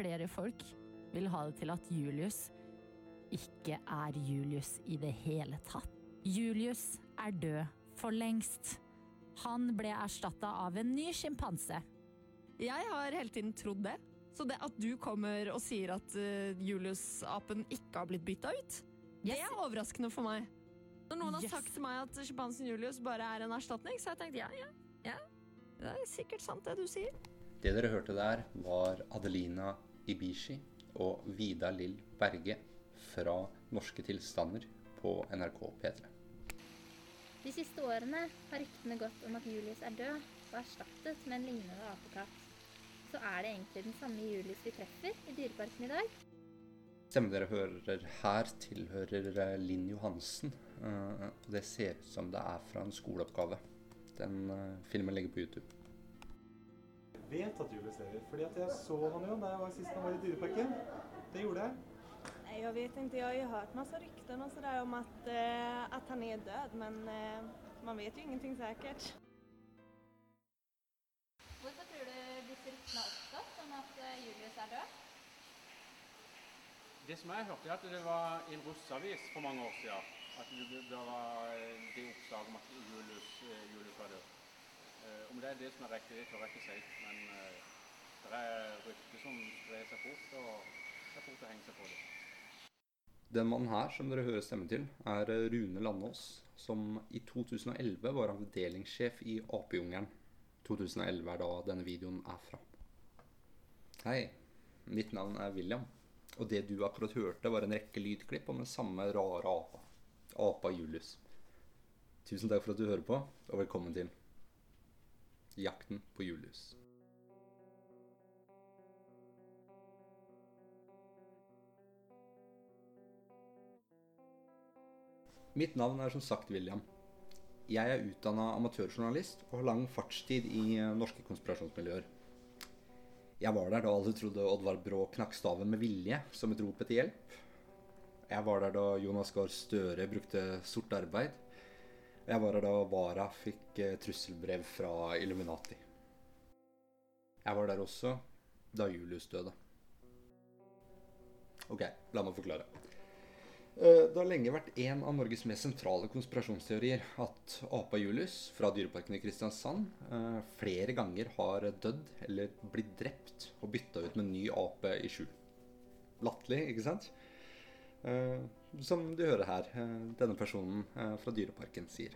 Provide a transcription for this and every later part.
flere folk vil ha det til at Julius ikke er Julius i det hele tatt. Julius er død for lengst. Han ble erstatta av en ny sjimpanse. Jeg har hele tiden trodd det. Så det at du kommer og sier at uh, Julius-apen ikke har blitt bytta ut, det er overraskende for meg. Når noen har sagt til meg at sjimpansen Julius bare er en erstatning, så har jeg tenkt ja, ja, ja. Det er sikkert sant, det du sier. Det dere hørte der, var Adelina Ibishi og Vida Lill Berge fra Norske tilstander på NRK P3. De siste årene har ryktene gått om at Julius er død og erstattet med en lignende apekatt. Så er det egentlig den samme Julius vi treffer i Dyreparken i dag? Stemmen dere hører her, tilhører eh, Linn Johansen. eh, Og det ser ut som det er fra en skoleoppgave. Den eh, filmen ligger på YouTube. Vet at Julius lever, fordi at jeg så han jo da jeg var sist han var i Dyreparken. Det gjorde jeg. Nei, jeg vet ikke. Jeg har jo hørt masse rykter og sådär om at, eh, at, han er død, men eh, man vet jo ingenting sikkert. Hvorfor tror du disse ryktene har oppstått om at eh, Julius er død? Det som jeg hørte, er at det var i en russavis for mange år siden. At det, det var eh, det oppslaget om at Julius, eh, Julius var død. Eh, Om det er det som er riktig, det tør jeg ikke si. Men eh, det er rykter som sprer seg fort, og det er fort å henge seg på det. Den mannen her som dere hører stemmen til, er eh, Rune Landås, som i 2011 var avdelingssjef i Apejungelen. 2011 er da denne videoen er fra. Hei, mitt navn er William, og det du akkurat hørte var en rekke lydklipp om den samme rare apa. Apa Julius. Tusen takk for at du hører på, og velkommen til Jakten på Julius. Mitt navn er som sagt William. Jeg er utdanna amatørjournalist og har lang fartstid i eh, norske konspirasjonsmiljøer. Jeg var der da alle trodde Oddvar Brå knakk staven med vilje som et rop etter hjelp. Jeg var der da Jonas Gahr Støre brukte sort arbeid. Jeg var der da Vara fikk eh, trusselbrev fra Illuminati. Jeg var der også da Julius døde. Ok, la meg forklare. Eh, Det har lenge vært en av Norges mest sentrale konspirasjonsteorier at apa Julius fra Dyreparken i Kristiansand eh, flere ganger har dødd eller blitt drept og bytta ut med en ny ape i skjul. Latterlig, ikke sant? Eh, Som du hører her, eh, denne personen eh, fra Dyreparken sier.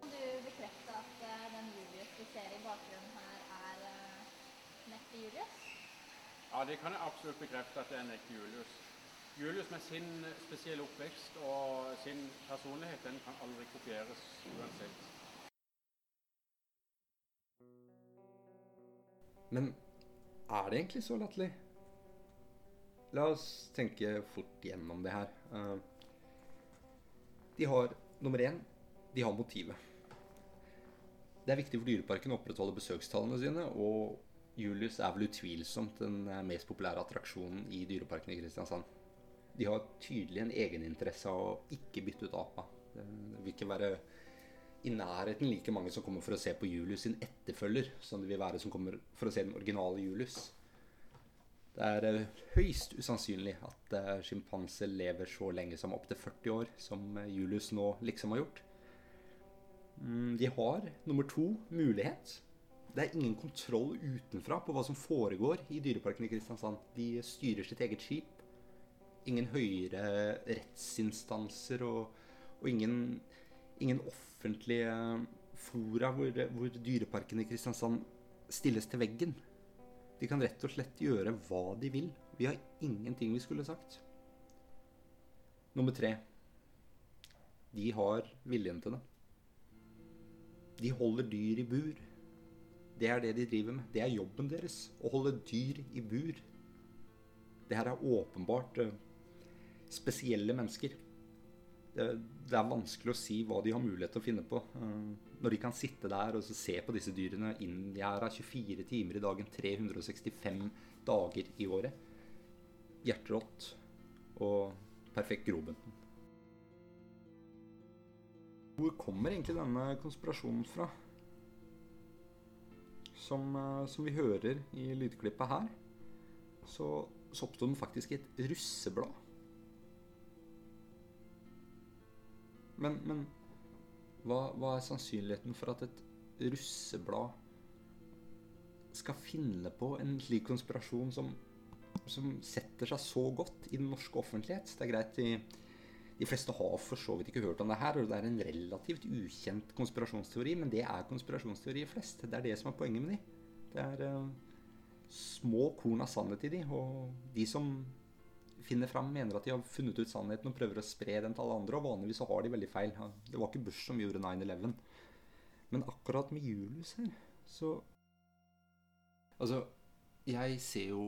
Kan du bekrefte at den Julius vi ser i bakgrunnen her, er neppe Julius? Ja, det kan jeg absolutt bekrefte at det er en Julius. Julius med sin spesielle oppvekst og sin personlighet, den kan aldri kopieres uansett. Men er det egentlig så latterlig? La oss tenke fort gjennom det her. Eh, De har nummer én de har motivet. Det er viktig for Dyreparken å opprettholde besøkstallene sine, og Julius er vel utvilsomt den eh, mest populære attraksjonen i Dyreparken i Kristiansand. De har tydelig en egeninteresse av å ikke bytte ut apa. Det vil ikke være i nærheten like mange som kommer for å se på Julius sin etterfølger, som det vil være som kommer for å se den originale Julius. Det er eh, høyst usannsynlig at uh, sjimpanser lever så lenge som opptil 40 år, som eh, Julius nå liksom har gjort. Mm, de har, nummer to, mulighet. Det er ingen kontroll utenfra på hva som foregår i Dyreparken i Kristiansand. De styrer sitt eget skip. Ingen høyere rettsinstanser og, og ingen, ingen offentlige fora hvor, hvor Dyreparken i Kristiansand stilles til veggen. De kan rett og slett gjøre hva de vil. Vi har ingenting vi skulle sagt. Nummer tre. De har viljen til det. De holder dyr i bur. Det er det de driver med. Det er jobben deres. Å holde dyr i bur. Det her er åpenbart eh, spesielle mennesker. Det, det er vanskelig å si hva de har mulighet til å finne på. eh, Når de kan sitte der og se på disse dyrene inngjerda 24 timer i dagen, 365 dager i året. Hjerterått og perfekt grobunten. Hvor kommer egentlig denne konspirasjonen fra? som, eh, som vi hører i lydklippet her, så, så oppsto den faktisk i et russeblad. Men, men hva, hva, er sannsynligheten for at et russeblad skal finne på en slik konspirasjon som, som setter seg så godt i den norske offentlighet? Det er greit, de, de fleste har for så vidt ikke hørt om det her, og det er en relativt ukjent konspirasjonsteori, men det er konspirasjonsteorier flest. Det er det som er poenget med de. Det er uh, små korn av sannhet i de, og de som finner fram, mener at de har funnet ut sannheten og prøver å spre den til alle andre, og vanligvis så har de veldig feil. Det var ikke Bush som gjorde 9-11. Men akkurat med Julius her, så Altså, jeg ser jo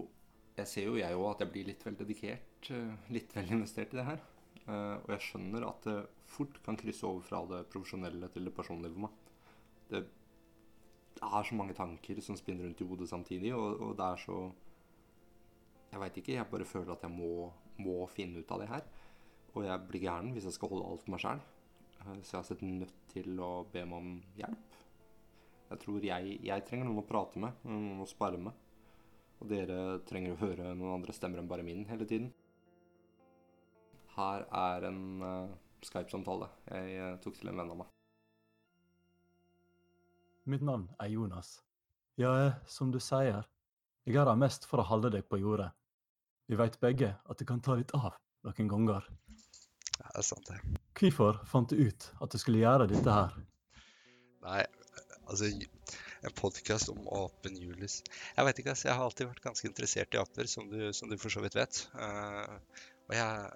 jeg ser jo jeg òg at jeg blir litt vel dedikert, eh, litt vel investert i det her. Uh, og jeg skjønner at det fort kan krysse over fra det profesjonelle til det personlige for meg. Det er så mange tanker som spinner rundt i hodet samtidig, og, og det er så Jeg veit ikke. Jeg bare føler at jeg må, må, finne ut av det her. Og jeg blir gæren hvis jeg skal holde alt for meg sjæl. Uh, så jeg har sett nødt til å be meg om hjelp. Jeg tror jeg, jeg trenger noen å prate med, noen å spare med. Og dere trenger å høre noen andre stemmer enn bare min hele tiden. Her er en uh, Skype-samtale jeg uh, tok til en venn av meg. Mitt navn er Jonas. Ja, som du sier, jeg er her mest for å holde deg på jordet. Vi veit begge at det kan ta litt av noen ganger. Ja, det er sant, det. Hvorfor fant du ut at du skulle gjøre dette her? Nei, altså En podkast om apen Julius Jeg vet ikke, altså. Jeg har alltid vært ganske interessert i aper, som du, som du for så vidt vet. Uh, og jeg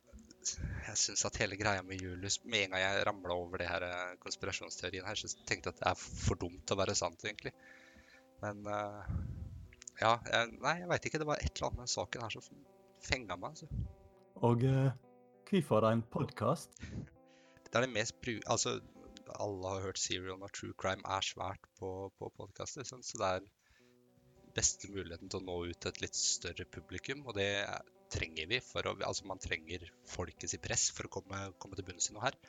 jeg syns at hele greia med Julius Med en gang jeg ramla over det her eh, konspirasjonsteorien her, så tenkte jeg at det er for dumt til å være sant, egentlig. Men uh, ja, jeg, Nei, jeg veit ikke. Det var et eller annet med saken her som fenga meg. Altså. Og eh, hvorfor en podkast? Det er det mest bru... Altså, alle har hørt Serial når true crime er svært på, på podkaster. Så det er beste muligheten til å nå ut til et litt større publikum. Og det trenger vi. for å, altså Man trenger folkets press for å komme, komme til bunns i noe her.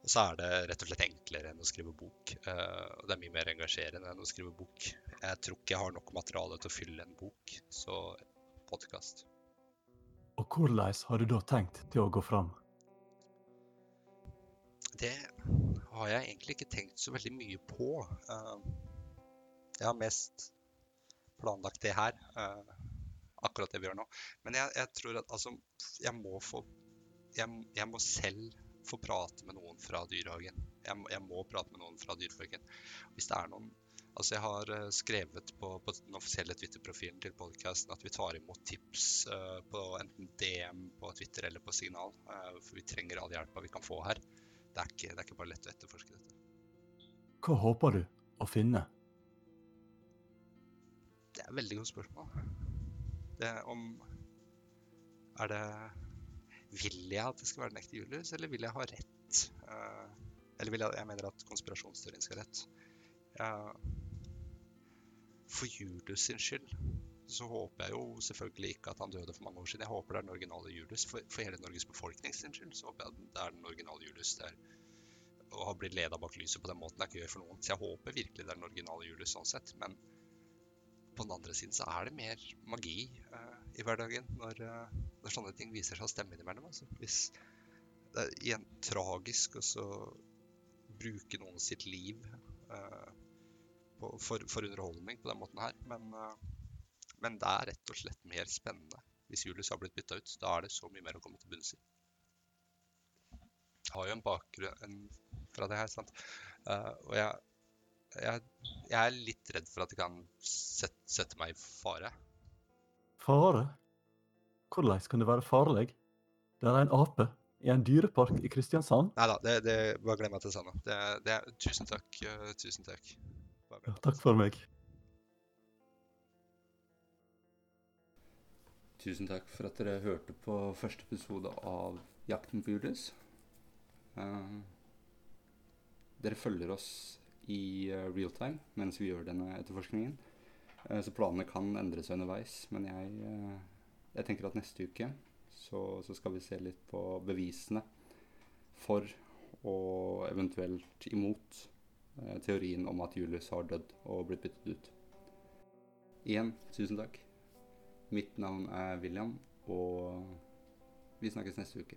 Og så er det rett og slett enklere enn å skrive bok. Uh, det er mye mer engasjerende enn å skrive bok. Jeg tror ikke jeg har nok materiale til å fylle en bok, så podkast. Og hvordan har du da tenkt til å gå fram? Det har jeg egentlig ikke tenkt så veldig mye på. Uh, jeg har mest planlagt det her. Uh, akkurat det vi gjør nå. Men jeg, jeg tror at altså Jeg må få jeg, jeg, må selv få prate med noen fra dyrehagen. Jeg, jeg må prate med noen fra dyrehagen. Hvis det er noen Altså, jeg har uh, skrevet på, på, den offisielle Twitter-profilen til podkasten at vi tar imot tips uh, på enten DM på Twitter eller på Signal. Uh, for vi trenger all hjelpa vi kan få her. Det er, ikke, det er ikke bare lett å etterforske dette. Hva håper du å finne? Det er et veldig godt spørsmål. Det er om Er det Vil jeg at det skal være den ekte Julius, eller vil jeg ha rett? Uh, eller vil jeg, jeg mener at konspirasjonsteorien skal ha rett. Uh, for Julius sin skyld så håper jeg jo selvfølgelig ikke at han døde for mange år siden. Jeg håper det er den originale Julius. For, for hele Norges befolkning sin skyld så håper jeg det er den originale Julius. Det er, å ha blitt leda bak lyset på den måten er ikke gjør for noen. Så jeg håper virkelig det er den originale Julius sånn sett. Men på den andre siden så er det mer magi uh, i hverdagen når, uh, når, sånne ting viser seg å stemme innimellom. Altså. Hvis det er igjen tragisk å bruke noen sitt liv uh, på, for, for, underholdning på den måten her, men, men, det er rett og slett mer spennende hvis Julius har blitt bytta ut. Da er det så mye mer å komme til bunns i. Jeg har jo en bakgrunn fra det her, sant. og jeg jeg, jeg, er litt redd for at det kan sette, sette meg i fare. Fare? Hvordan kan det være farlig? Det er en ape i en dyrepark i Kristiansand. Nei da, det, det, bare glem at jeg sa noe. Det, det, tusen takk. Uh, tusen takk. Ja, takk for meg. Tusen takk for at dere hørte på første episode av Jakten på Julius. Uh, dere følger oss i uh, real time mens vi gjør denne etterforskningen. Uh, så planene kan endre seg underveis. Men jeg, uh, jeg tenker at neste uke så, så, skal vi se litt på bevisene for og eventuelt imot teorien om at Julius har dødd og blitt byttet ut. Igjen, tusen takk. Mitt navn er William, og vi snakkes neste uke.